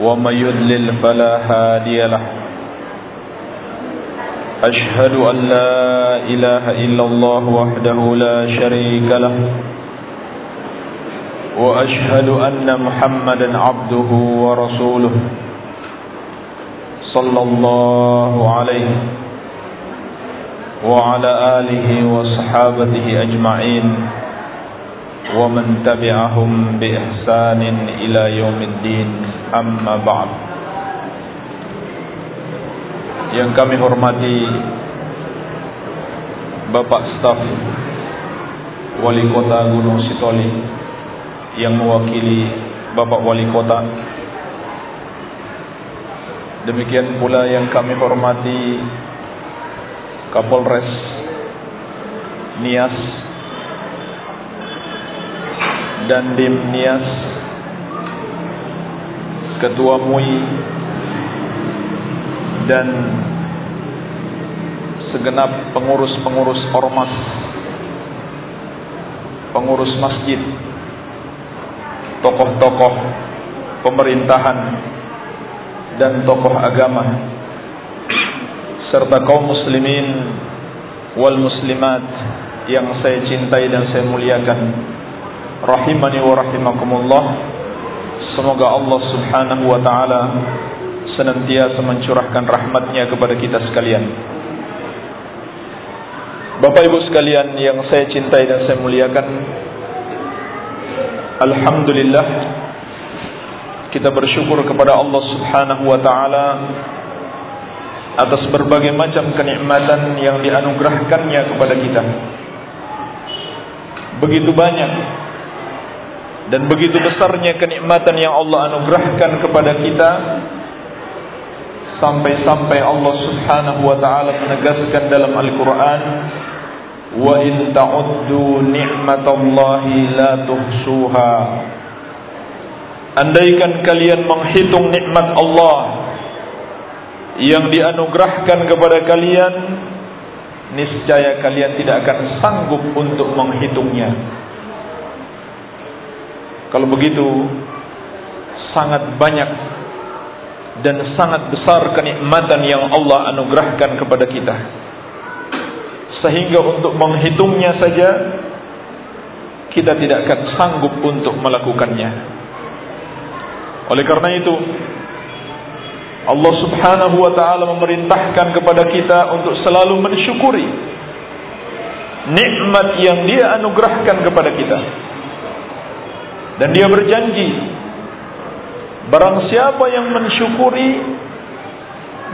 ومن يضلل فلا هادي له. أشهد أن لا إله إلا الله وحده لا شريك له. وأشهد أن محمدا عبده ورسوله صلى الله عليه وعلى آله وصحابته أجمعين. ومن تبعهم بإحسان إلى يوم الدين أما بعد yang kami hormati Bapak Staf Wali Kota Gunung Sitoli yang mewakili Bapak Wali Kota demikian pula yang kami hormati Kapolres Nias dan Dim Nias Ketua MUI dan segenap pengurus-pengurus ormas pengurus masjid tokoh-tokoh pemerintahan dan tokoh agama serta kaum muslimin wal muslimat yang saya cintai dan saya muliakan rahimani wa rahimakumullah semoga Allah Subhanahu wa taala senantiasa mencurahkan rahmatnya kepada kita sekalian Bapak Ibu sekalian yang saya cintai dan saya muliakan Alhamdulillah kita bersyukur kepada Allah Subhanahu wa taala atas berbagai macam kenikmatan yang dianugerahkannya kepada kita. Begitu banyak dan begitu besarnya kenikmatan yang Allah anugerahkan kepada kita sampai-sampai Allah Subhanahu wa taala menegaskan dalam Al-Qur'an wa in ta'uddu ni'matallahi la tuhsuha. Andaikan kalian menghitung nikmat Allah yang dianugerahkan kepada kalian niscaya kalian tidak akan sanggup untuk menghitungnya kalau begitu sangat banyak dan sangat besar kenikmatan yang Allah anugerahkan kepada kita. Sehingga untuk menghitungnya saja kita tidak akan sanggup untuk melakukannya. Oleh karena itu Allah Subhanahu wa taala memerintahkan kepada kita untuk selalu mensyukuri nikmat yang Dia anugerahkan kepada kita dan Dia berjanji Barang siapa yang mensyukuri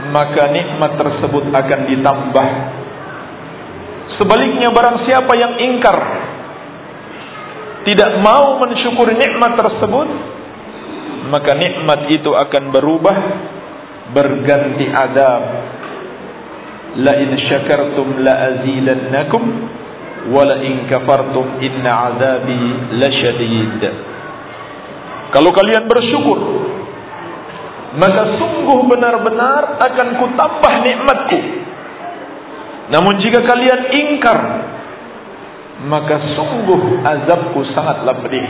Maka nikmat tersebut akan ditambah. Sebaliknya barang siapa yang ingkar Tidak mau mensyukuri nikmat tersebut Maka nikmat itu akan berubah Berganti adab La in syakartum la azilannakum Wa la in kafartum inna azabi la syadid kalau kalian bersyukur Maka sungguh benar-benar akan kutambah nikmatku. Namun jika kalian ingkar Maka sungguh azabku sangatlah pedih.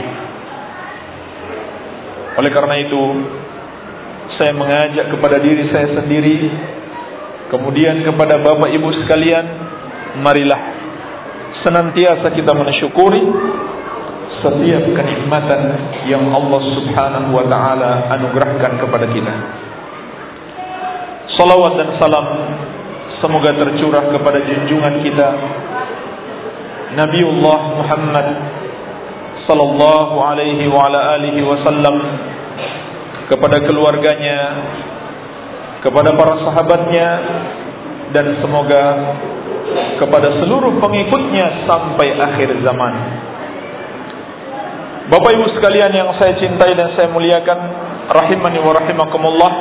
Oleh karena itu Saya mengajak kepada diri saya sendiri Kemudian kepada bapak ibu sekalian Marilah Senantiasa kita mensyukuri setiap kenikmatan yang Allah Subhanahu wa taala anugerahkan kepada kita. Salawat dan salam semoga tercurah kepada junjungan kita Nabiullah Muhammad sallallahu alaihi wa ala alihi wasallam kepada keluarganya, kepada para sahabatnya dan semoga kepada seluruh pengikutnya sampai akhir zaman. Bapak Ibu sekalian yang saya cintai dan saya muliakan, rahimani wa rahimakumullah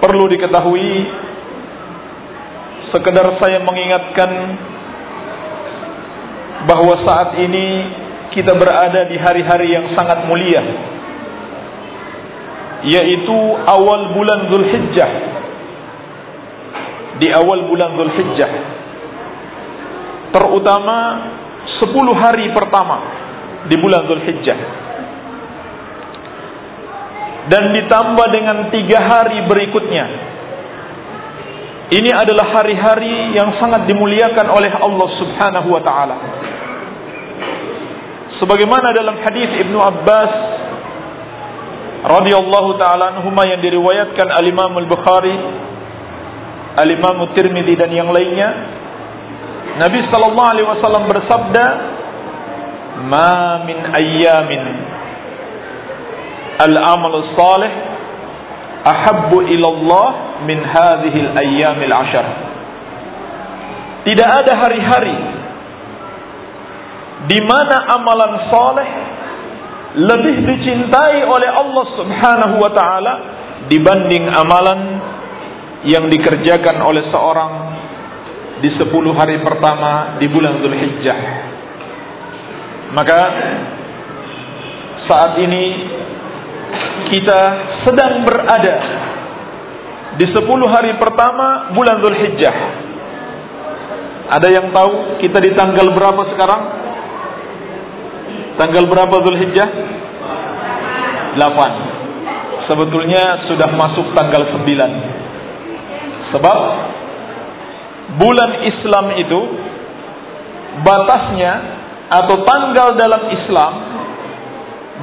perlu diketahui sekedar saya mengingatkan bahwa saat ini kita berada di hari-hari yang sangat mulia yaitu awal bulan Zulhijjah. Di awal bulan Zulhijjah terutama 10 hari pertama di bulan Zulhijjah. Dan ditambah dengan tiga hari berikutnya. Ini adalah hari-hari yang sangat dimuliakan oleh Allah Subhanahu wa taala. Sebagaimana dalam hadis Ibnu Abbas radhiyallahu taala anhuma yang diriwayatkan al-Imam al-Bukhari al-Imam Tirmidzi dan yang lainnya Nabi sallallahu alaihi wasallam bersabda ma min ayyamin al-amal salih ahabbu ila Allah min hadhihi al-ayyam al-ashr tidak ada hari-hari di mana amalan saleh lebih dicintai oleh Allah Subhanahu wa taala dibanding amalan yang dikerjakan oleh seorang di sepuluh hari pertama di bulan Zulhijjah. Maka saat ini kita sedang berada di sepuluh hari pertama bulan Zulhijjah. Ada yang tahu kita di tanggal berapa sekarang? Tanggal berapa Zulhijjah? 8. Sebetulnya sudah masuk tanggal 9 Sebab bulan Islam itu batasnya atau tanggal dalam Islam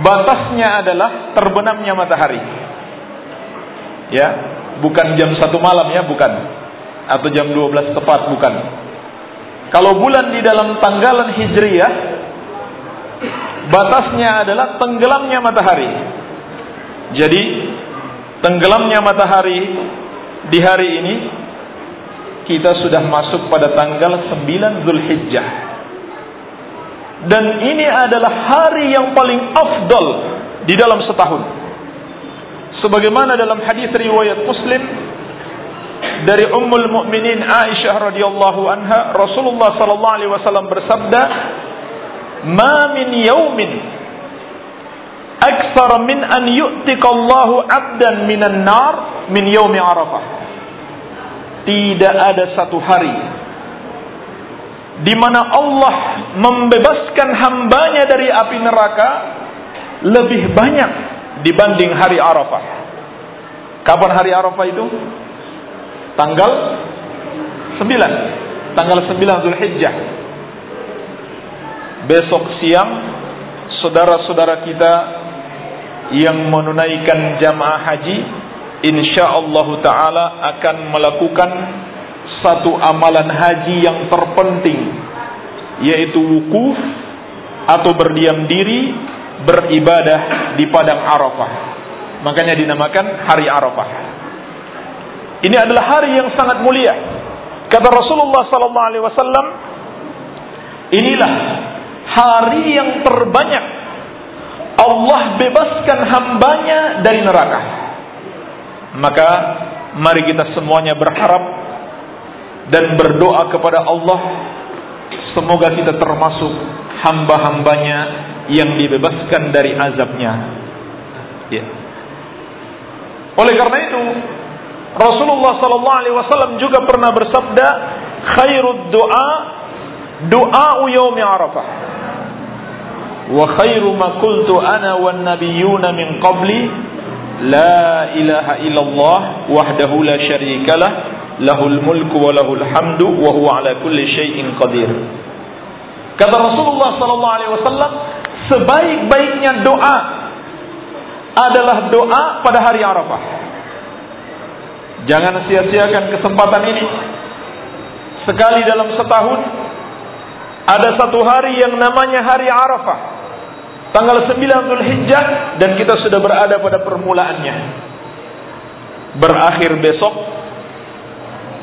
batasnya adalah terbenamnya matahari. Ya, bukan jam satu malam ya, bukan. Atau jam 12 tepat, bukan. Kalau bulan di dalam tanggalan Hijriyah batasnya adalah tenggelamnya matahari. Jadi tenggelamnya matahari di hari ini kita sudah masuk pada tanggal 9 Zulhijjah. Dan ini adalah hari yang paling afdal di dalam setahun. Sebagaimana dalam hadis riwayat Muslim dari Ummul Mukminin Aisyah radhiyallahu anha, Rasulullah sallallahu alaihi wasallam bersabda, "Ma min yaumin akthar min an yu'tika Allahu 'abdan minan nar min yaumi Arafah." Tidak ada satu hari di mana Allah membebaskan hambanya dari api neraka lebih banyak dibanding hari Arafah. Kapan hari Arafah itu? Tanggal 9. Tanggal 9 Zulhijjah. Besok siang saudara-saudara kita yang menunaikan jamaah haji insyaallah taala akan melakukan satu amalan haji yang terpenting yaitu wukuf atau berdiam diri beribadah di padang Arafah. Makanya dinamakan hari Arafah. Ini adalah hari yang sangat mulia. Kata Rasulullah sallallahu alaihi wasallam, inilah hari yang terbanyak Allah bebaskan hambanya dari neraka. Maka mari kita semuanya berharap dan berdoa kepada Allah semoga kita termasuk hamba-hambanya yang dibebaskan dari azabnya. Ya. Oleh karena itu Rasulullah sallallahu alaihi wasallam juga pernah bersabda khairud doa doa yaumi Arafah wa khairu ma qultu ana wan nabiyyuna min qabli La ilaha illallah wahdahu la syarikalah lahul mulku wa lahul hamdu wa huwa ala kulli syai'in qadir. Kata Rasulullah sallallahu alaihi wasallam, sebaik-baiknya doa adalah doa pada hari Arafah. Jangan sia-siakan kesempatan ini. Sekali dalam setahun ada satu hari yang namanya hari Arafah tanggal 9 Zulhijjah dan kita sudah berada pada permulaannya. Berakhir besok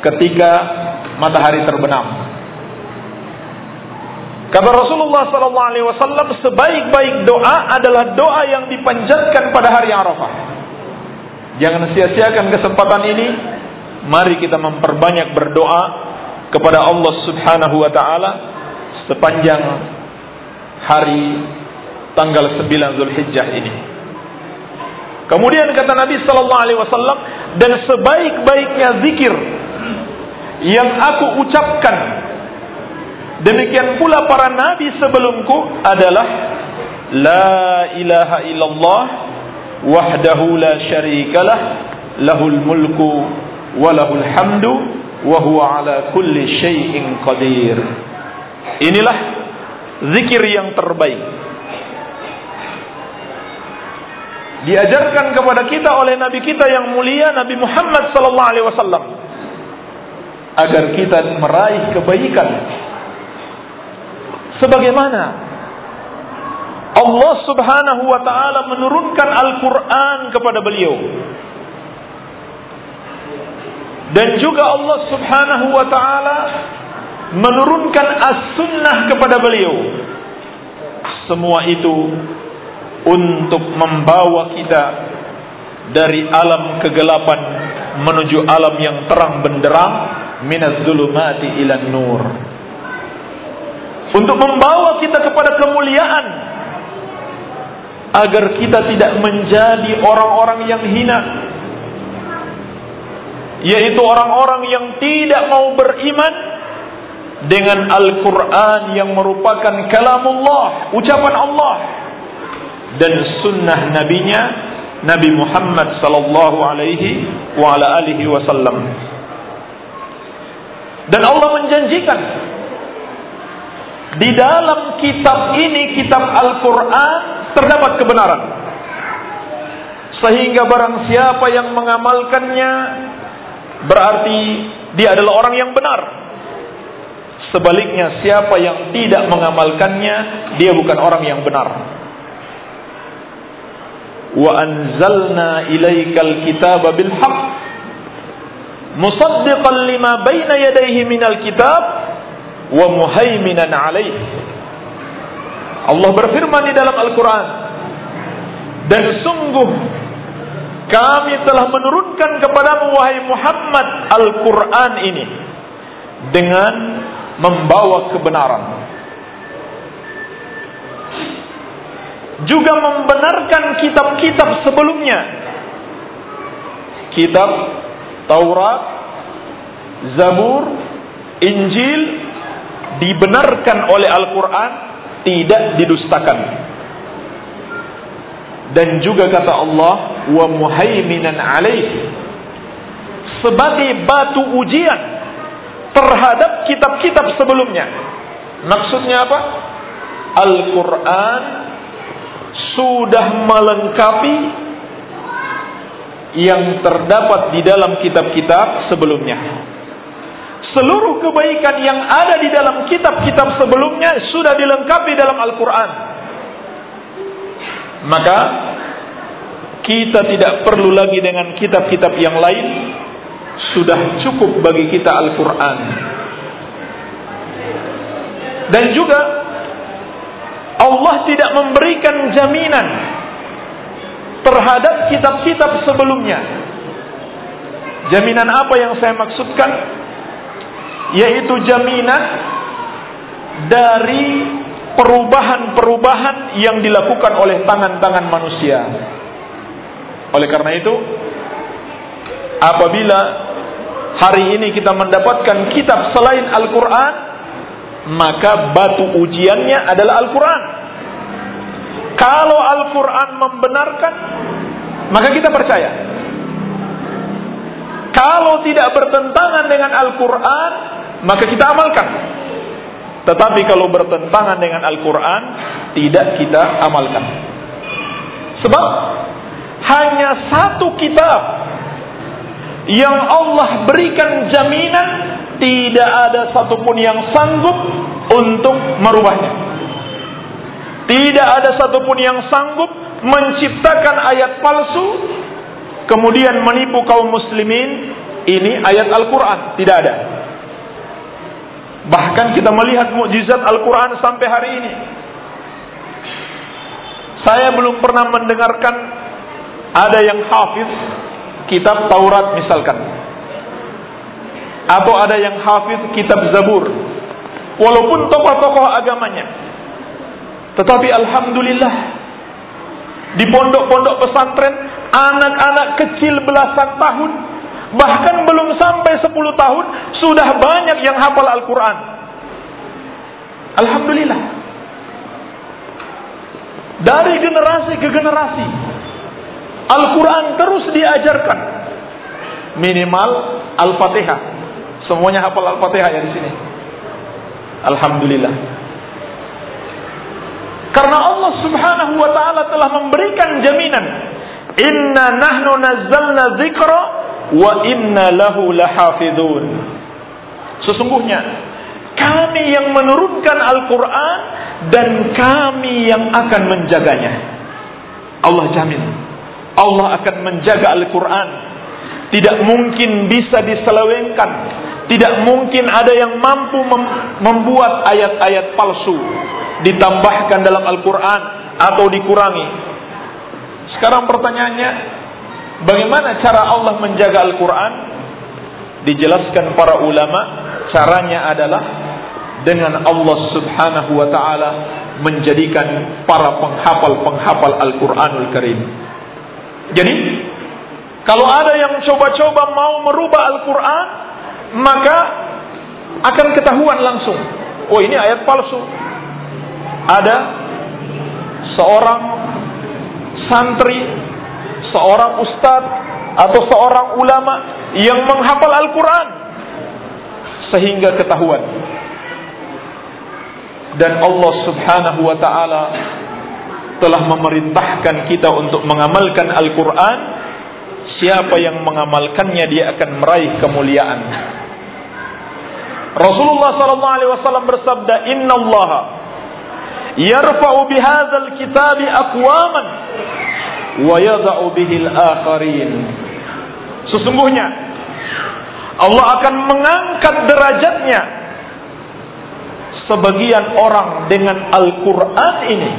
ketika matahari terbenam. Kata Rasulullah sallallahu alaihi wasallam sebaik-baik doa adalah doa yang dipanjatkan pada hari Arafah. Jangan sia-siakan kesempatan ini. Mari kita memperbanyak berdoa kepada Allah Subhanahu wa taala sepanjang hari tanggal 9 Zulhijjah ini. Kemudian kata Nabi sallallahu alaihi wasallam dan sebaik-baiknya zikir yang aku ucapkan Demikian pula para nabi sebelumku adalah La ilaha illallah wahdahu la syarikalah lahul mulku wa lahul hamdu wa huwa ala kulli syai'in qadir. Inilah zikir yang terbaik. Diajarkan kepada kita oleh nabi kita yang mulia Nabi Muhammad sallallahu alaihi wasallam agar kita meraih kebaikan. Sebagaimana Allah Subhanahu wa taala menurunkan Al-Qur'an kepada beliau. Dan juga Allah Subhanahu wa taala menurunkan As-Sunnah kepada beliau. Semua itu untuk membawa kita dari alam kegelapan menuju alam yang terang benderang minaz zulumati ilan nur. Untuk membawa kita kepada kemuliaan agar kita tidak menjadi orang-orang yang hina yaitu orang-orang yang tidak mau beriman dengan Al-Quran yang merupakan kalamullah, ucapan Allah dan sunnah nabinya Nabi Muhammad sallallahu alaihi wa ala alihi wasallam. Dan Allah menjanjikan di dalam kitab ini, kitab Al-Quran, terdapat kebenaran. Sehingga barang siapa yang mengamalkannya, berarti dia adalah orang yang benar. Sebaliknya, siapa yang tidak mengamalkannya, dia bukan orang yang benar. Wa anzalna ilaikal kitaba bil haqq musaddiqan lima baina yadayhi minal kitab wa muhaiminan alaih. Allah berfirman di dalam Al-Quran dan sungguh kami telah menurunkan kepadamu wahai Muhammad Al-Quran ini dengan membawa kebenaran juga membenarkan kitab-kitab sebelumnya. Kitab Taurat Zabur Injil dibenarkan oleh Al-Quran tidak didustakan. Dan juga kata Allah wa muhaiminan alaih. Sebagai batu ujian terhadap kitab-kitab sebelumnya. Maksudnya apa? Al-Quran sudah melengkapi yang terdapat di dalam kitab-kitab sebelumnya Seluruh kebaikan yang ada di dalam kitab-kitab sebelumnya sudah dilengkapi dalam Al-Quran. Maka kita tidak perlu lagi dengan kitab-kitab yang lain. Sudah cukup bagi kita Al-Quran. Dan juga Allah tidak memberikan jaminan terhadap kitab-kitab sebelumnya. Jaminan apa yang saya maksudkan? yaitu jaminan dari perubahan-perubahan yang dilakukan oleh tangan-tangan manusia. Oleh karena itu, apabila hari ini kita mendapatkan kitab selain Al-Quran, maka batu ujiannya adalah Al-Quran. Kalau Al-Quran membenarkan, maka kita percaya. Kalau tidak bertentangan dengan Al-Quran, maka kita amalkan. Tetapi kalau bertentangan dengan Al-Quran, tidak kita amalkan. Sebab hanya satu kitab yang Allah berikan jaminan tidak ada satupun yang sanggup untuk merubahnya. Tidak ada satupun yang sanggup menciptakan ayat palsu kemudian menipu kaum muslimin. Ini ayat Al-Quran, tidak ada. Bahkan kita melihat mukjizat Al-Quran sampai hari ini. Saya belum pernah mendengarkan ada yang hafiz kitab Taurat misalkan. Atau ada yang hafiz kitab Zabur. Walaupun tokoh-tokoh agamanya. Tetapi Alhamdulillah. Di pondok-pondok pesantren. Anak-anak kecil belasan tahun. Bahkan belum sampai 10 tahun. Sudah banyak yang hafal Al-Quran. Alhamdulillah. Dari generasi ke generasi. Al-Quran terus diajarkan. Minimal Al-Fatihah. Semuanya hafal Al-Fatihah ya di sini. Alhamdulillah. Karena Allah Subhanahu wa taala telah memberikan jaminan, "Inna nahnu nazzalna dzikra wa inna lahu lahafidun." Sesungguhnya kami yang menurunkan Al-Qur'an dan kami yang akan menjaganya. Allah jamin. Allah akan menjaga Al-Quran. Tidak mungkin bisa diselewengkan. Tidak mungkin ada yang mampu mem membuat ayat-ayat palsu. Ditambahkan dalam Al-Quran atau dikurangi. Sekarang pertanyaannya, bagaimana cara Allah menjaga Al-Quran? Dijelaskan para ulama, caranya adalah dengan Allah subhanahu wa ta'ala menjadikan para penghafal-penghafal Al-Quranul Karim. Jadi, kalau ada yang coba-coba mau merubah Al-Quran, maka akan ketahuan langsung. Oh ini ayat palsu. Ada seorang santri, seorang ustadz, atau seorang ulama yang menghafal Al-Quran. Sehingga ketahuan. Dan Allah subhanahu wa ta'ala telah memerintahkan kita untuk mengamalkan Al-Quran Siapa yang mengamalkannya dia akan meraih kemuliaan Rasulullah SAW bersabda Inna Allah Yarfa'u bihadzal kitabi aqwaman Wa yada'u bihil akharin Sesungguhnya Allah akan mengangkat derajatnya Sebagian orang dengan Al-Quran ini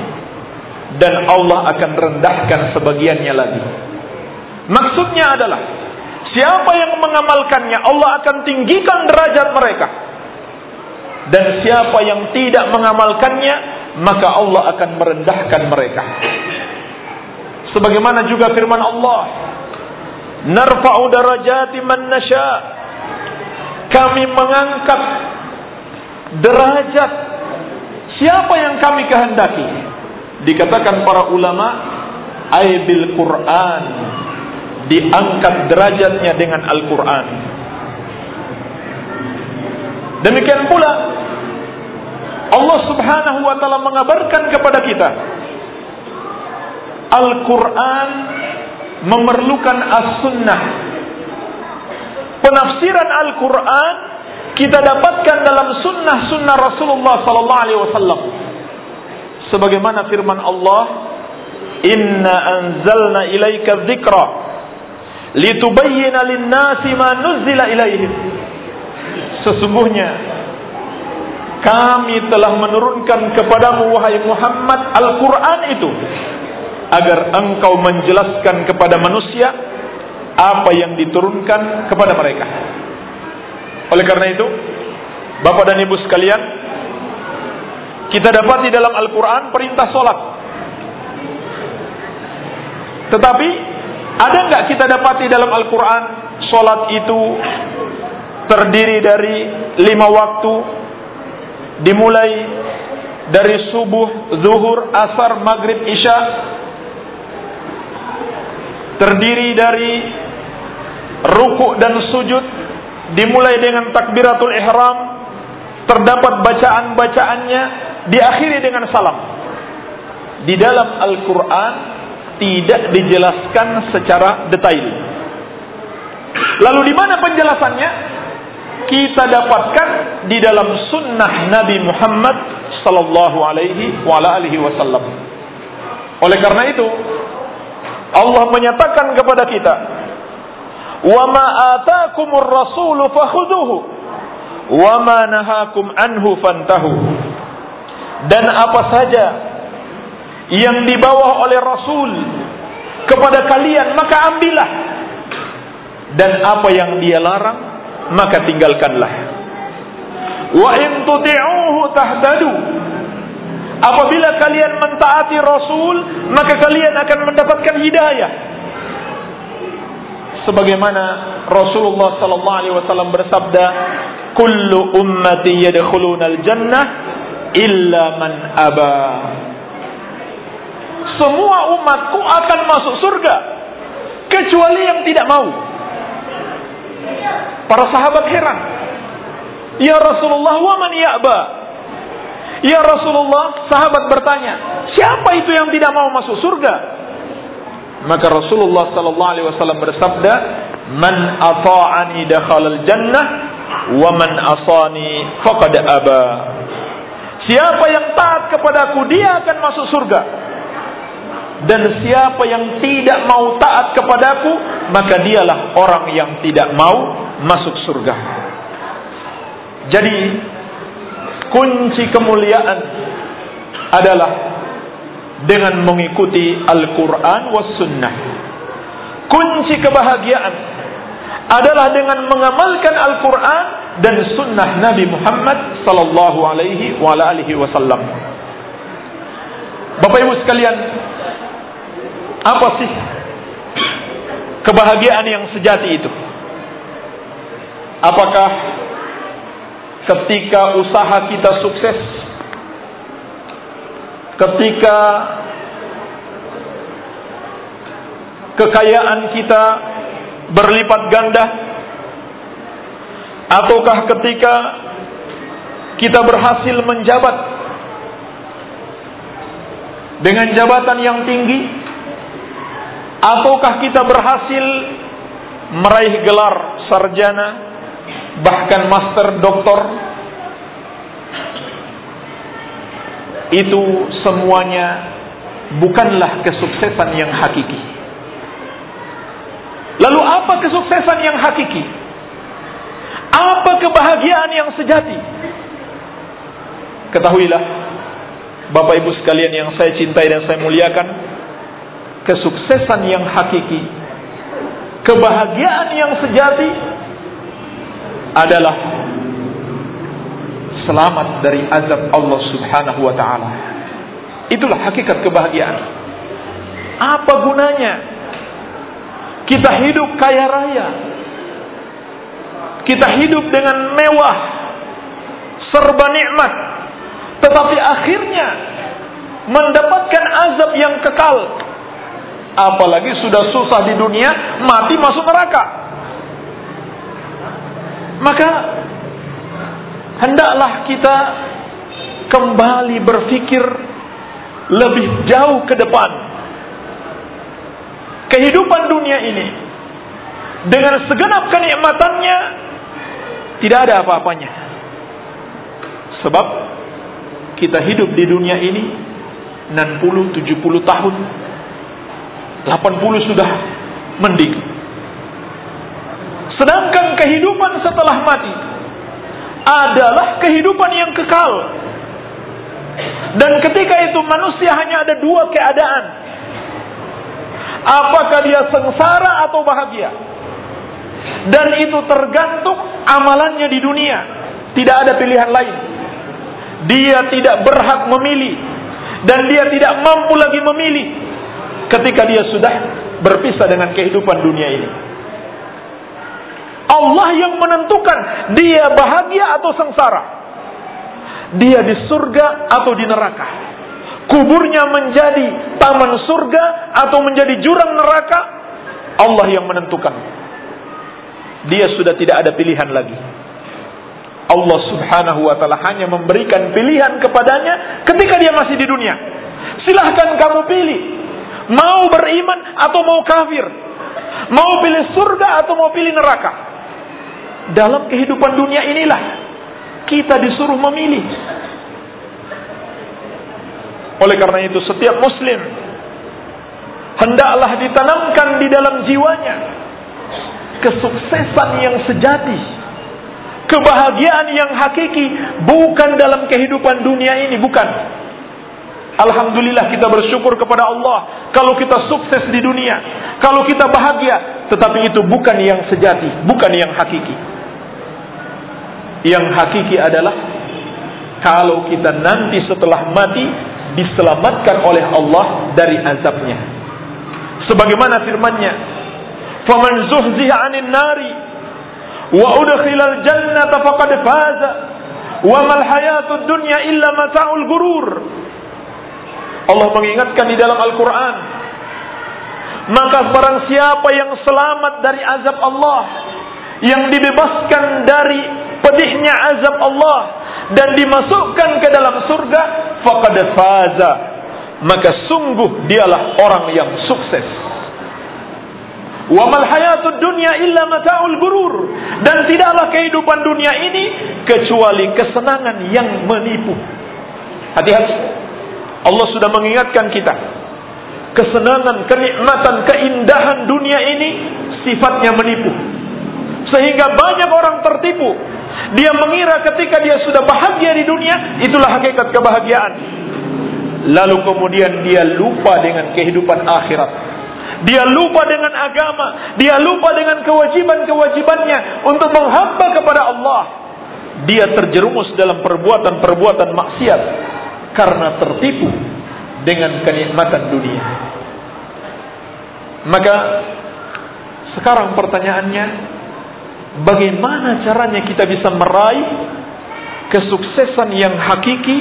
dan Allah akan rendahkan sebagiannya lagi. Maksudnya adalah siapa yang mengamalkannya Allah akan tinggikan derajat mereka. Dan siapa yang tidak mengamalkannya maka Allah akan merendahkan mereka. Sebagaimana juga firman Allah, "Narfa'u darajati man nasya." Kami mengangkat derajat siapa yang kami kehendaki dikatakan para ulama aibil Quran diangkat derajatnya dengan Al-Quran. Demikian pula Allah subhanahu wa ta'ala mengabarkan kepada kita Al-Quran memerlukan as-sunnah. Penafsiran Al-Quran kita dapatkan dalam sunnah-sunnah Rasulullah sallallahu alaihi wasallam. Sebagaimana firman Allah inna anzalna ilaika dzikra litubayyana lin-nasi ma nuzila ilaihim sesungguhnya kami telah menurunkan kepadamu wahai Muhammad Al-Qur'an itu agar engkau menjelaskan kepada manusia apa yang diturunkan kepada mereka oleh karena itu Bapak dan Ibu sekalian kita dapat di dalam Al-Quran perintah sholat. Tetapi ada nggak kita dapat di dalam Al-Quran sholat itu terdiri dari lima waktu? Dimulai dari subuh, zuhur, asar, maghrib, isya. Terdiri dari ruku dan sujud. Dimulai dengan takbiratul ihram. Terdapat bacaan-bacaannya. Diakhiri dengan salam. Di dalam Al-Quran tidak dijelaskan secara detail. Lalu di mana penjelasannya? Kita dapatkan di dalam sunnah Nabi Muhammad sallallahu alaihi wa alihi wasallam. Oleh karena itu, Allah menyatakan kepada kita, "Wa ma atakumur rasulu fakhudhuhu wa ma nahakum anhu fantahu. Dan apa saja yang dibawa oleh Rasul kepada kalian maka ambillah. Dan apa yang dia larang maka tinggalkanlah. Wa in tahtadu. Apabila kalian mentaati Rasul, maka kalian akan mendapatkan hidayah. Sebagaimana Rasulullah sallallahu alaihi wasallam bersabda, "Kullu ummati yadkhuluna al-jannah illa man aba." Semua umatku akan masuk surga kecuali yang tidak mau. Para sahabat heran. Ya Rasulullah, wa man ya'ba? Ya Rasulullah, sahabat bertanya, siapa itu yang tidak mau masuk surga? Maka Rasulullah sallallahu alaihi wasallam bersabda, "Man ata'ani dakhala al-jannah wa man asani faqad aba." Siapa yang taat kepadaku, dia akan masuk surga. Dan siapa yang tidak mau taat kepadaku, maka dialah orang yang tidak mau masuk surga. Jadi kunci kemuliaan adalah dengan mengikuti Al-Quran was sunnah. Kunci kebahagiaan adalah dengan mengamalkan Al-Quran dan sunnah Nabi Muhammad sallallahu alaihi wasallam. Bapak Ibu sekalian, apa sih kebahagiaan yang sejati itu? Apakah ketika usaha kita sukses, ketika kekayaan kita berlipat ganda, ataukah ketika kita berhasil menjabat dengan jabatan yang tinggi, ataukah kita berhasil meraih gelar sarjana, bahkan master doktor, itu semuanya bukanlah kesuksesan yang hakiki. Lalu apa kesuksesan yang hakiki? Apa kebahagiaan yang sejati? Ketahuilah, Bapak Ibu sekalian yang saya cintai dan saya muliakan, kesuksesan yang hakiki, kebahagiaan yang sejati adalah selamat dari azab Allah Subhanahu wa taala. Itulah hakikat kebahagiaan. Apa gunanya kita hidup kaya raya? Kita hidup dengan mewah, serba nikmat, tetapi akhirnya mendapatkan azab yang kekal. Apalagi sudah susah di dunia, mati masuk neraka. Maka hendaklah kita kembali berpikir lebih jauh ke depan. Kehidupan dunia ini dengan segenap kenikmatannya tidak ada apa-apanya. Sebab kita hidup di dunia ini 60 70 tahun 80 sudah mending. Sedangkan kehidupan setelah mati adalah kehidupan yang kekal. Dan ketika itu manusia hanya ada dua keadaan. Apakah dia sengsara atau bahagia? Dan itu tergantung amalannya di dunia. Tidak ada pilihan lain. Dia tidak berhak memilih. Dan dia tidak mampu lagi memilih. Ketika dia sudah berpisah dengan kehidupan dunia ini. Allah yang menentukan dia bahagia atau sengsara. Dia di surga atau di neraka. Kuburnya menjadi taman surga atau menjadi jurang neraka. Allah yang menentukan. Dia sudah tidak ada pilihan lagi. Allah subhanahu wa ta'ala hanya memberikan pilihan kepadanya ketika dia masih di dunia. Silahkan kamu pilih. Mau beriman atau mau kafir. Mau pilih surga atau mau pilih neraka. Dalam kehidupan dunia inilah kita disuruh memilih. Oleh karena itu setiap muslim hendaklah ditanamkan di dalam jiwanya kesuksesan yang sejati, Kebahagiaan yang hakiki bukan dalam kehidupan dunia ini, bukan. Alhamdulillah kita bersyukur kepada Allah kalau kita sukses di dunia, kalau kita bahagia, tetapi itu bukan yang sejati, bukan yang hakiki. Yang hakiki adalah kalau kita nanti setelah mati diselamatkan oleh Allah dari azabnya. Sebagaimana firman-Nya, "Faman zuhziha 'anil nari wa udkhilal jannata faqad faza wa mal hayatud dunya illa mata'ul gurur." Allah mengingatkan di dalam Al-Qur'an, maka barang siapa yang selamat dari azab Allah, yang dibebaskan dari pedihnya azab Allah dan dimasukkan ke dalam surga, faqad faza. Maka sungguh dialah orang yang sukses. Wa hayatud dunya illa mata'ul gurur dan tidaklah kehidupan dunia ini kecuali kesenangan yang menipu. Hati-hati. Allah sudah mengingatkan kita. Kesenangan, kenikmatan, keindahan dunia ini sifatnya menipu. Sehingga banyak orang tertipu. Dia mengira ketika dia sudah bahagia di dunia, itulah hakikat kebahagiaan. Lalu kemudian dia lupa dengan kehidupan akhirat. Dia lupa dengan agama, dia lupa dengan kewajiban-kewajibannya untuk menghamba kepada Allah. Dia terjerumus dalam perbuatan-perbuatan maksiat karena tertipu dengan kenikmatan dunia. Maka sekarang pertanyaannya, bagaimana caranya kita bisa meraih kesuksesan yang hakiki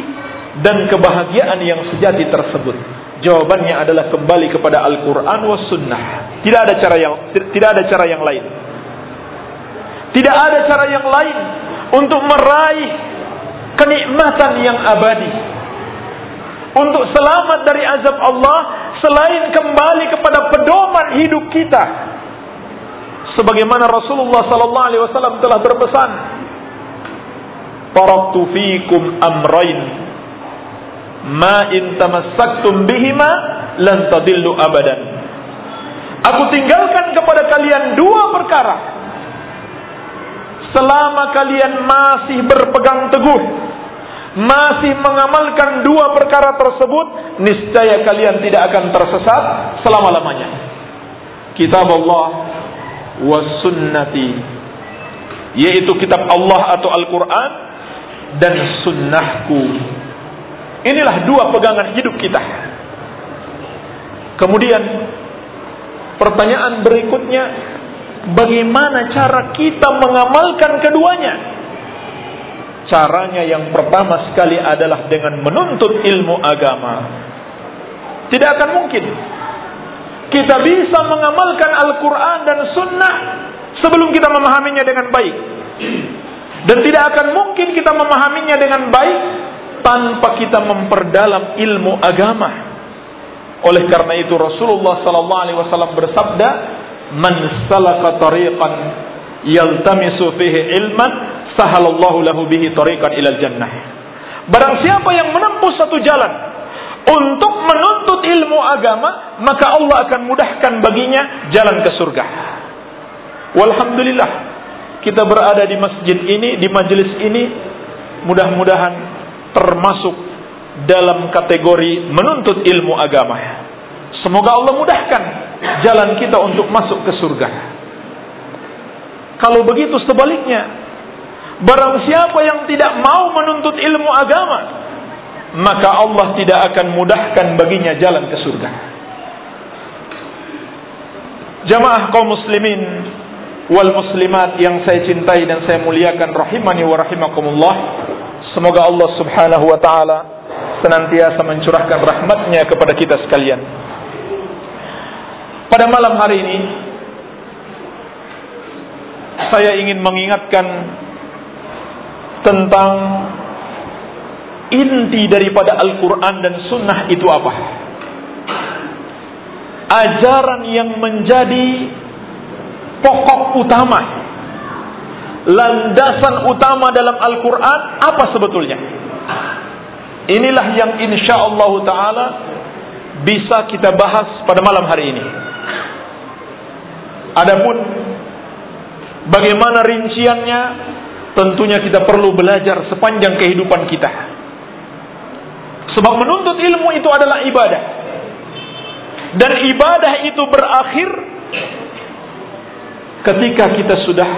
dan kebahagiaan yang sejati tersebut? Jawabannya adalah kembali kepada Al-Quran was Sunnah. Tidak ada cara yang tidak ada cara yang lain. Tidak ada cara yang lain untuk meraih kenikmatan yang abadi. Untuk selamat dari azab Allah selain kembali kepada pedoman hidup kita. Sebagaimana Rasulullah sallallahu alaihi wasallam telah berpesan, "Taraktu fikum amrain ma in tamassaktum bihima lan tadillu abadan. Aku tinggalkan kepada kalian dua perkara. Selama kalian masih berpegang teguh, masih mengamalkan dua perkara tersebut, niscaya kalian tidak akan tersesat selama-lamanya. Kitab Allah was sunnati yaitu kitab Allah atau Al-Quran dan sunnahku Inilah dua pegangan hidup kita. Kemudian pertanyaan berikutnya, bagaimana cara kita mengamalkan keduanya? Caranya yang pertama sekali adalah dengan menuntut ilmu agama. Tidak akan mungkin kita bisa mengamalkan Al-Quran dan Sunnah sebelum kita memahaminya dengan baik. Dan tidak akan mungkin kita memahaminya dengan baik tanpa kita memperdalam ilmu agama. Oleh karena itu Rasulullah sallallahu alaihi wasallam bersabda, "Man salaka tariqan yaltamisu fihi ilman, sahalallahu lahu bihi tariqan ilal jannah." Barang siapa yang menempuh satu jalan untuk menuntut ilmu agama, maka Allah akan mudahkan baginya jalan ke surga. Walhamdulillah, kita berada di masjid ini, di majelis ini, mudah-mudahan termasuk dalam kategori menuntut ilmu agama. Semoga Allah mudahkan jalan kita untuk masuk ke surga. Kalau begitu sebaliknya, barang siapa yang tidak mau menuntut ilmu agama, maka Allah tidak akan mudahkan baginya jalan ke surga. Jamaah kaum muslimin wal muslimat yang saya cintai dan saya muliakan rahimani wa rahimakumullah. Semoga Allah subhanahu wa ta'ala senantiasa mencurahkan rahmatnya kepada kita sekalian. Pada malam hari ini, saya ingin mengingatkan tentang inti daripada Al-Quran dan Sunnah itu apa. Ajaran yang menjadi pokok utama landasan utama dalam Al-Quran apa sebetulnya? Inilah yang insya Allah Taala bisa kita bahas pada malam hari ini. Adapun bagaimana rinciannya, tentunya kita perlu belajar sepanjang kehidupan kita. Sebab menuntut ilmu itu adalah ibadah. Dan ibadah itu berakhir ketika kita sudah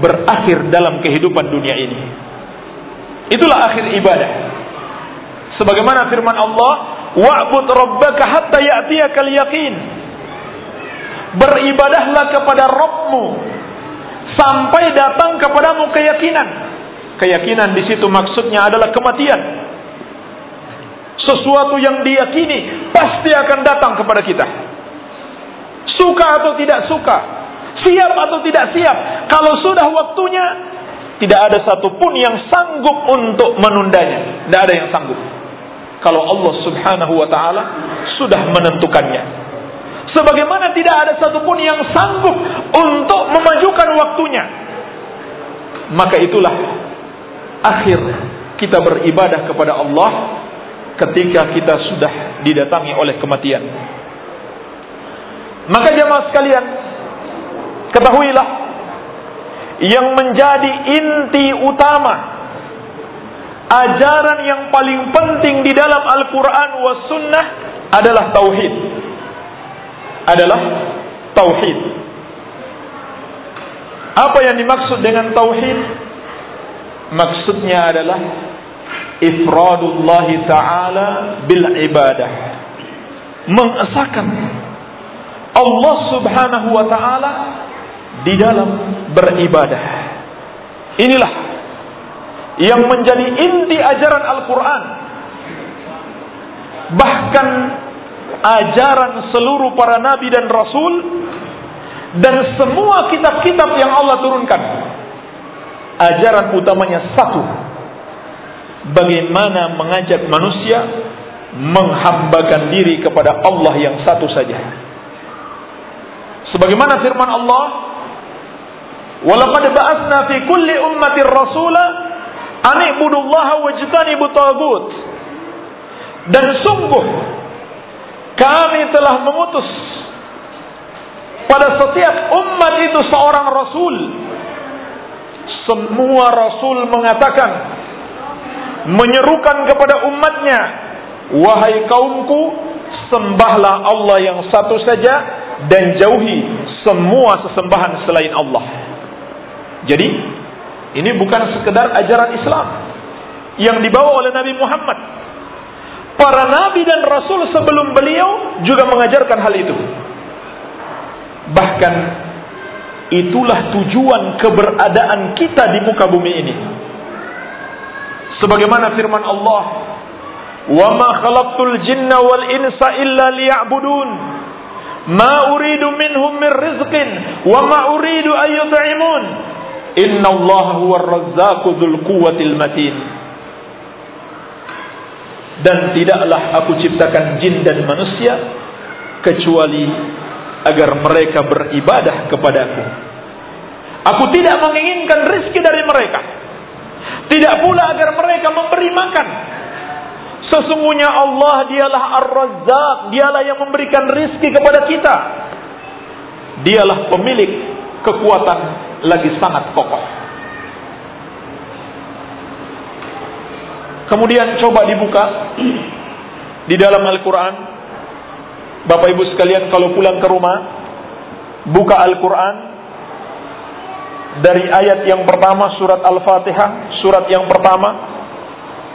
berakhir dalam kehidupan dunia ini. Itulah akhir ibadah. Sebagaimana firman Allah, "Wa'bud rabbaka hatta ya'tiyakal yaqin." Beribadahlah kepada Rabbmu sampai datang kepadamu keyakinan. Keyakinan di situ maksudnya adalah kematian. Sesuatu yang diyakini pasti akan datang kepada kita. Suka atau tidak suka, siap atau tidak siap. Kalau sudah waktunya, tidak ada satupun yang sanggup untuk menundanya. Tidak ada yang sanggup. Kalau Allah subhanahu wa ta'ala sudah menentukannya. Sebagaimana tidak ada satupun yang sanggup untuk memajukan waktunya. Maka itulah akhir kita beribadah kepada Allah ketika kita sudah didatangi oleh kematian. Maka jemaah sekalian, ketahuilah yang menjadi inti utama ajaran yang paling penting di dalam Al-Quran was sunnah adalah tauhid. Adalah tauhid. Apa yang dimaksud dengan tauhid? Maksudnya adalah ifradullah taala bil ibadah. Mengesahkan Allah Subhanahu wa taala di dalam beribadah. Inilah yang menjadi inti ajaran Al-Quran. Bahkan ajaran seluruh para nabi dan rasul dan semua kitab-kitab yang Allah turunkan. Ajaran utamanya satu. Bagaimana mengajak manusia menghambakan diri kepada Allah yang satu saja. Sebagaimana firman Allah, "Walaqad ba'atsna fi kulli ummatin rasula an ibudullaha wajtanibu tagut." Dan sungguh kami telah memutus pada setiap umat itu seorang rasul. Semua rasul mengatakan menyerukan kepada umatnya, "Wahai kaumku, sembahlah Allah yang satu saja dan jauhi semua sesembahan selain Allah." Jadi, ini bukan sekedar ajaran Islam yang dibawa oleh Nabi Muhammad. Para nabi dan rasul sebelum beliau juga mengajarkan hal itu. Bahkan itulah tujuan keberadaan kita di muka bumi ini. Sebagaimana firman Allah, "Wa ma khalaqtul jinna wal insa illa liya'budun." Ma uridu minhum min rizqin wa ma uridu an yut'imun. Inna Allah huwa ar-razzaqu dzul quwwatil matin. Dan tidaklah aku ciptakan jin dan manusia kecuali agar mereka beribadah kepadaku. Aku tidak menginginkan rizki dari mereka. Tidak pula agar mereka memberi makan. Sesungguhnya Allah dialah Ar-Razzaq, dialah yang memberikan rizki kepada kita. Dialah pemilik kekuatan lagi sangat kokoh. Kemudian coba dibuka di dalam Al-Quran. Bapak Ibu sekalian kalau pulang ke rumah, buka Al-Quran dari ayat yang pertama surat Al-Fatihah, surat yang pertama,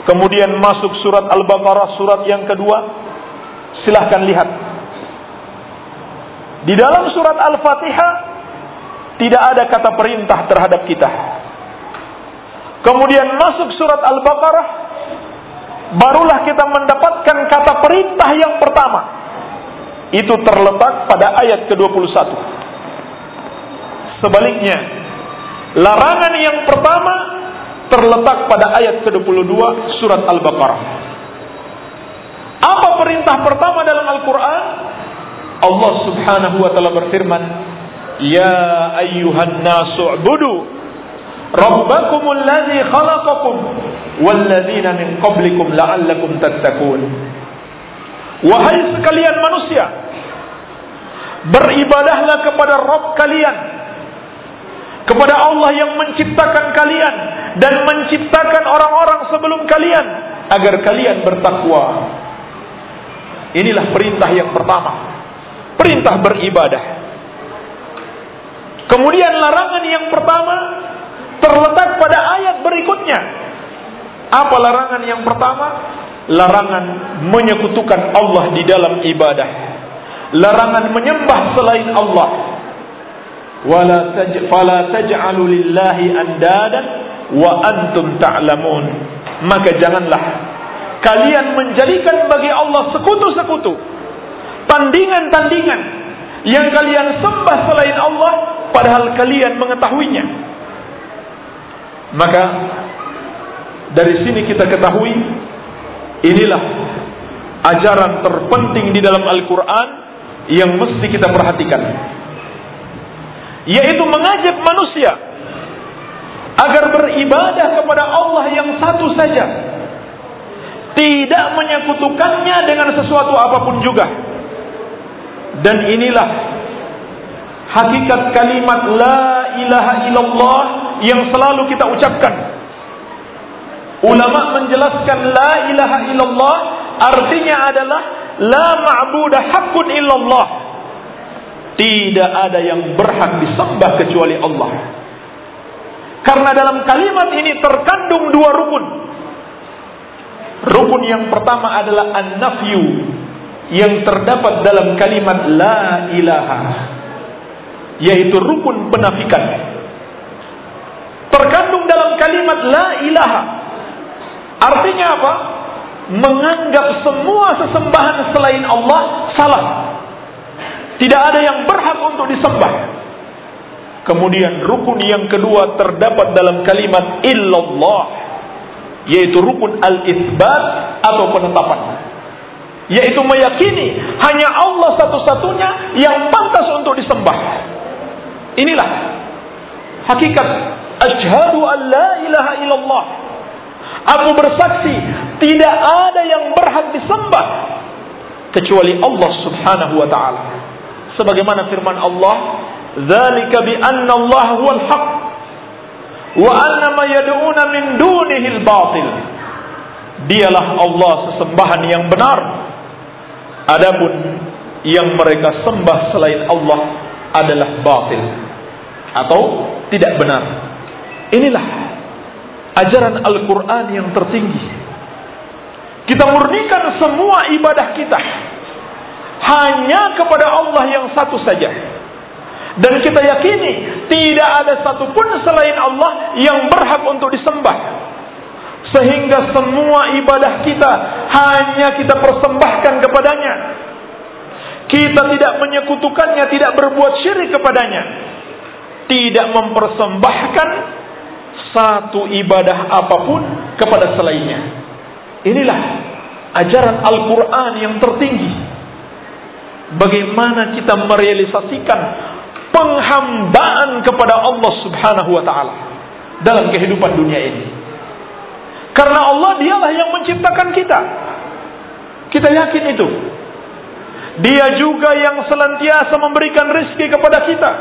kemudian masuk surat Al-Baqarah, surat yang kedua. Silahkan lihat. Di dalam surat Al-Fatihah tidak ada kata perintah terhadap kita. Kemudian masuk surat Al-Baqarah, barulah kita mendapatkan kata perintah yang pertama. Itu terletak pada ayat ke-21. Sebaliknya, larangan yang pertama terletak pada ayat ke-22 surat Al-Baqarah. Apa perintah pertama dalam Al-Quran? Allah subhanahu wa ta'ala berfirman, Ya ayyuhan nasu'budu Rabbakumul ladzi khalaqakum walladzina min qablikum la'allakum tattaqun. Wahai sekalian manusia, beribadahlah kepada Rabb kalian kepada Allah yang menciptakan kalian dan menciptakan orang-orang sebelum kalian agar kalian bertakwa. Inilah perintah yang pertama. Perintah beribadah. Kemudian larangan yang pertama terletak pada ayat berikutnya. Apa larangan yang pertama? Larangan menyekutukan Allah di dalam ibadah. Larangan menyembah selain Allah. Wala fala taj'alu lillahi andadan wa antum ta'lamun. Maka janganlah kalian menjadikan bagi Allah sekutu-sekutu. Tandingan-tandingan yang kalian sembah selain Allah padahal kalian mengetahuinya. Maka dari sini kita ketahui inilah ajaran terpenting di dalam Al-Quran yang mesti kita perhatikan. Yaitu mengajak manusia agar beribadah kepada Allah yang satu saja. Tidak menyekutukannya dengan sesuatu apa pun juga. Dan inilah hakikat kalimat la ilaha illallah yang selalu kita ucapkan. Ulama menjelaskan la ilaha illallah artinya adalah la ma'budah hakun illallah. Tidak ada yang berhak disembah kecuali Allah. Karena dalam kalimat ini terkandung dua rukun. Rukun yang pertama adalah an-nafyu yang terdapat dalam kalimat la ilaha yaitu rukun penafikan dalam kalimat la ilaha. Artinya apa? Menganggap semua sesembahan selain Allah salah. Tidak ada yang berhak untuk disembah. Kemudian rukun yang kedua terdapat dalam kalimat illallah yaitu rukun al-isbat atau penetapan. Yaitu meyakini hanya Allah satu-satunya yang pantas untuk disembah. Inilah hakikat Ashhadu an la ilaha illallah. Aku bersaksi tidak ada yang berhak disembah kecuali Allah Subhanahu wa taala. Sebagaimana firman Allah, "Dzalika bi anna Allah huwal haq wa anna ma yad'una min dunihi al-batil." Dialah Allah sesembahan yang benar. Adapun yang mereka sembah selain Allah adalah batil atau tidak benar. Inilah ajaran Al-Quran yang tertinggi. Kita murnikan semua ibadah kita hanya kepada Allah yang satu saja. Dan kita yakini tidak ada satupun selain Allah yang berhak untuk disembah. Sehingga semua ibadah kita hanya kita persembahkan kepadanya. Kita tidak menyekutukannya, tidak berbuat syirik kepadanya. Tidak mempersembahkan satu ibadah apa pun kepada selainnya. Inilah ajaran Al-Quran yang tertinggi. Bagaimana kita merealisasikan penghambaan kepada Allah subhanahu wa ta'ala dalam kehidupan dunia ini. Karena Allah dialah yang menciptakan kita. Kita yakin itu. Dia juga yang senantiasa memberikan rezeki kepada kita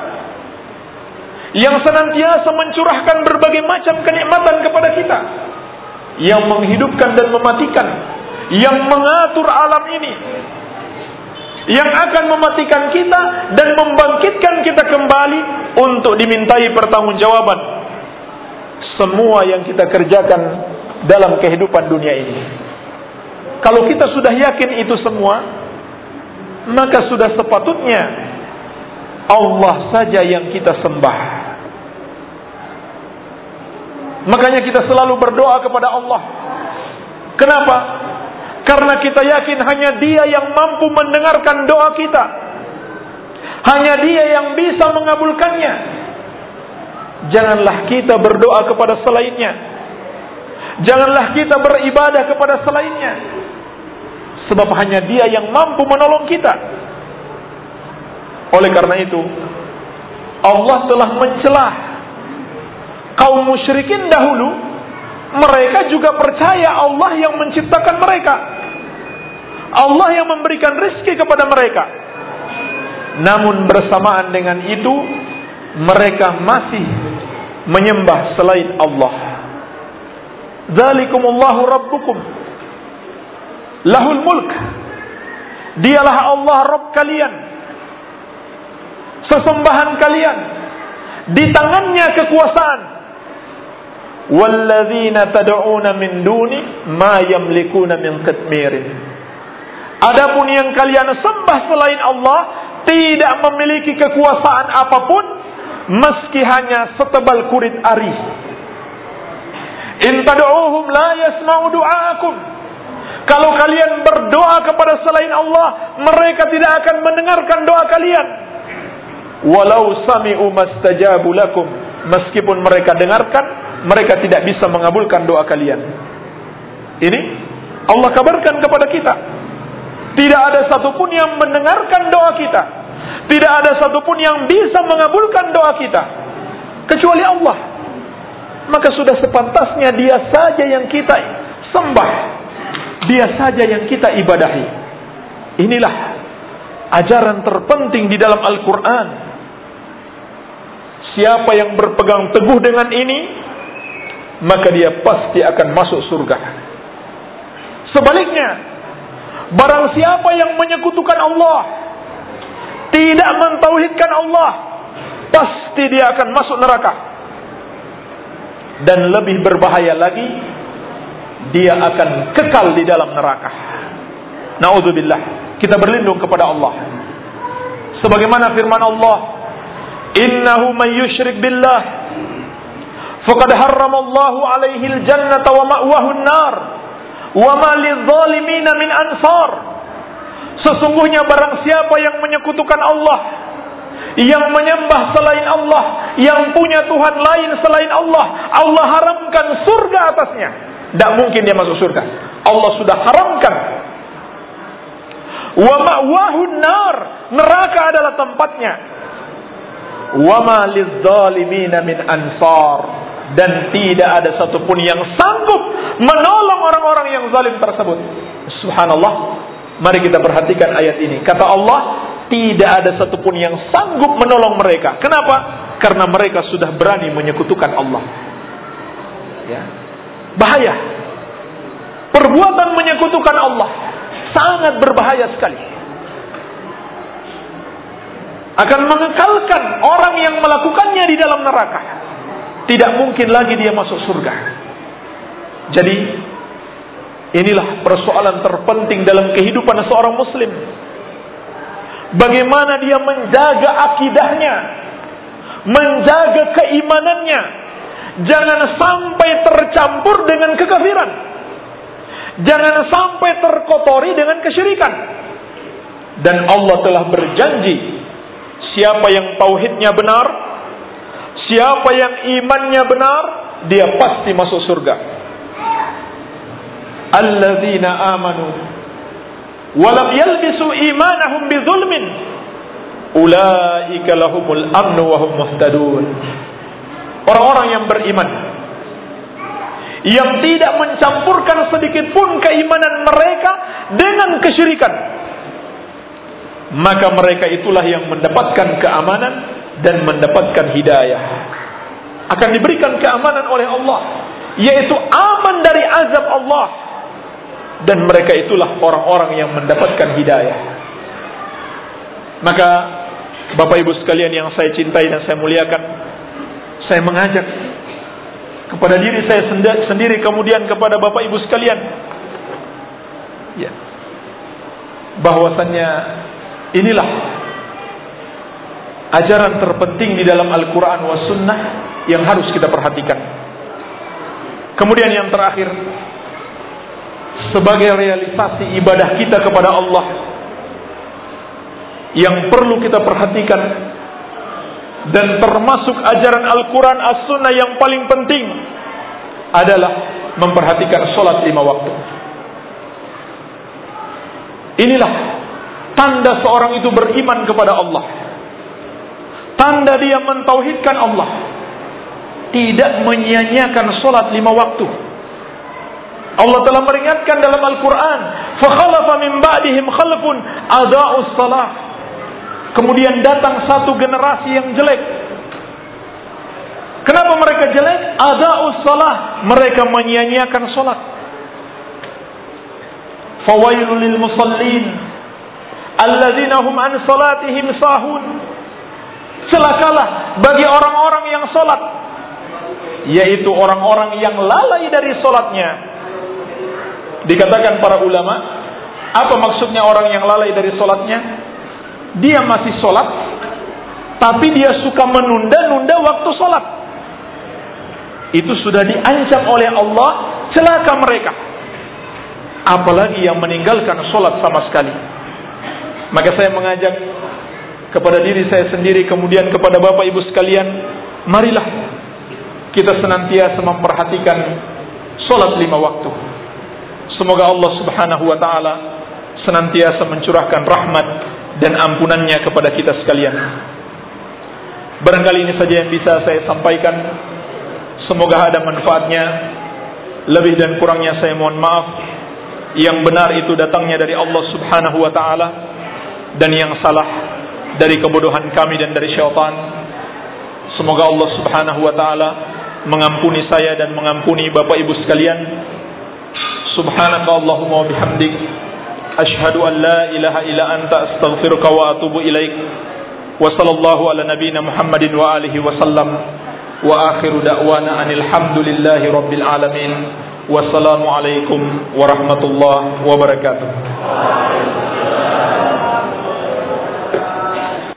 yang senantiasa mencurahkan berbagai macam kenikmatan kepada kita, yang menghidupkan dan mematikan, yang mengatur alam ini, yang akan mematikan kita dan membangkitkan kita kembali untuk dimintai pertanggungjawaban semua yang kita kerjakan dalam kehidupan dunia ini. Kalau kita sudah yakin itu semua, maka sudah sepatutnya Allah saja yang kita sembah. Makanya kita selalu berdoa kepada Allah. Kenapa? Karena kita yakin hanya Dia yang mampu mendengarkan doa kita. Hanya Dia yang bisa mengabulkannya. Janganlah kita berdoa kepada selainnya. Janganlah kita beribadah kepada selainnya. Sebab hanya Dia yang mampu menolong kita. Oleh karena itu, Allah telah mencelah kaum musyrikin dahulu mereka juga percaya Allah yang menciptakan mereka. Allah yang memberikan rezeki kepada mereka. Namun bersamaan dengan itu mereka masih menyembah selain Allah. Zalikumullahu rabbukum. Lahul mulk. Dialah Allah Rabb kalian. Sesembahan kalian. Di tangannya kekuasaan. Walladzina tad'una min duni ma yamlikuna min qitmirin. Adapun yang kalian sembah selain Allah tidak memiliki kekuasaan apa pun meski hanya setebal kurit ari. In tad'uuhum la yasma'u du'aakum. Kalau kalian berdoa kepada selain Allah, mereka tidak akan mendengarkan doa kalian. Walau sami'u mastajabu lakum. Meskipun mereka dengarkan, mereka tidak bisa mengabulkan doa kalian. Ini Allah kabarkan kepada kita. Tidak ada satupun yang mendengarkan doa kita. Tidak ada satupun yang bisa mengabulkan doa kita. Kecuali Allah. Maka sudah sepantasnya dia saja yang kita sembah. Dia saja yang kita ibadahi. Inilah ajaran terpenting di dalam Al-Quran. Siapa yang berpegang teguh dengan ini, maka dia pasti akan masuk surga. Sebaliknya, barang siapa yang menyekutukan Allah, tidak mentauhidkan Allah, pasti dia akan masuk neraka. Dan lebih berbahaya lagi, dia akan kekal di dalam neraka. Naudzubillah. Kita berlindung kepada Allah. Sebagaimana firman Allah, "Innahu may yusyrik billah faqad harrama Allahu alaihi al-jannata wa ma'wahu an-nar wa ma lidh-dhalimin min ansar." Sesungguhnya barang siapa yang menyekutukan Allah yang menyembah selain Allah, yang punya Tuhan lain selain Allah, Allah haramkan surga atasnya. Tidak mungkin dia masuk surga. Allah sudah haramkan. Wa nar, neraka adalah tempatnya. Wa ma min ansar dan tidak ada satupun yang sanggup menolong orang-orang yang zalim tersebut. Subhanallah, Mari kita perhatikan ayat ini. Kata Allah, tidak ada satupun yang sanggup menolong mereka. Kenapa? Karena mereka sudah berani menyekutukan Allah. Ya. Bahaya. Perbuatan menyekutukan Allah sangat berbahaya sekali. Akan mengekalkan orang yang melakukannya di dalam neraka. Tidak mungkin lagi dia masuk surga. Jadi Inilah persoalan terpenting dalam kehidupan seorang muslim. Bagaimana dia menjaga akidahnya, menjaga keimanannya, jangan sampai tercampur dengan kekafiran. Jangan sampai terkotori dengan kesyirikan. Dan Allah telah berjanji, siapa yang tauhidnya benar, siapa yang imannya benar, dia pasti masuk surga. Alladzina amanu walam yalbisu imanahum bidzulmin ulaika lahumul amnu wa hum muhtadun. Orang-orang yang beriman yang tidak mencampurkan sedikit pun keimanan mereka dengan kesyirikan maka mereka itulah yang mendapatkan keamanan dan mendapatkan hidayah akan diberikan keamanan oleh Allah yaitu aman dari azab Allah dan mereka itulah orang-orang yang mendapatkan hidayah. Maka Bapak Ibu sekalian yang saya cintai dan saya muliakan, saya mengajak kepada diri saya sendiri kemudian kepada Bapak Ibu sekalian ya bahwasannya inilah ajaran terpenting di dalam Al-Qur'an was sunnah yang harus kita perhatikan. Kemudian yang terakhir sebagai realisasi ibadah kita kepada Allah yang perlu kita perhatikan dan termasuk ajaran Al-Quran As-Sunnah yang paling penting adalah memperhatikan sholat lima waktu. Inilah tanda seorang itu beriman kepada Allah. Tanda dia mentauhidkan Allah. Tidak menyia-nyiakan sholat lima waktu Allah telah meringatkan dalam Al-Quran, فَخَلَفَ مِنْ بَعْدِهِمْ خَلْفٌ أَدَاءُ الصَّلَاةِ Kemudian datang satu generasi yang jelek. Kenapa mereka jelek? Ada'us salah. Mereka menyia-nyiakan salat. Fawailul lil musallin alladzina hum an salatihim sahun. Celakalah bagi orang-orang yang salat yaitu orang-orang yang lalai dari salatnya. Dikatakan para ulama, apa maksudnya orang yang lalai dari salatnya? Dia masih salat tapi dia suka menunda-nunda waktu salat itu sudah diancam oleh Allah celaka mereka apalagi yang meninggalkan sholat sama sekali maka saya mengajak kepada diri saya sendiri kemudian kepada bapak ibu sekalian marilah kita senantiasa memperhatikan sholat lima waktu semoga Allah subhanahu wa ta'ala senantiasa mencurahkan rahmat dan ampunannya kepada kita sekalian barangkali ini saja yang bisa saya sampaikan Semoga ada manfaatnya. Lebih dan kurangnya saya mohon maaf. Yang benar itu datangnya dari Allah Subhanahu wa taala dan yang salah dari kebodohan kami dan dari syaitan. Semoga Allah Subhanahu wa taala mengampuni saya dan mengampuni Bapak Ibu sekalian. Subhanaka Allahumma wa bihamdik asyhadu an la ilaha illa anta astaghfiruka wa atubu ilaik. Wa sallallahu ala nabiyyina Muhammadin wa alihi wa sallam. Wa akhiru da'wana anil hamdulillahi rabbil alamin. Wassalamualaikum warahmatullahi wabarakatuh.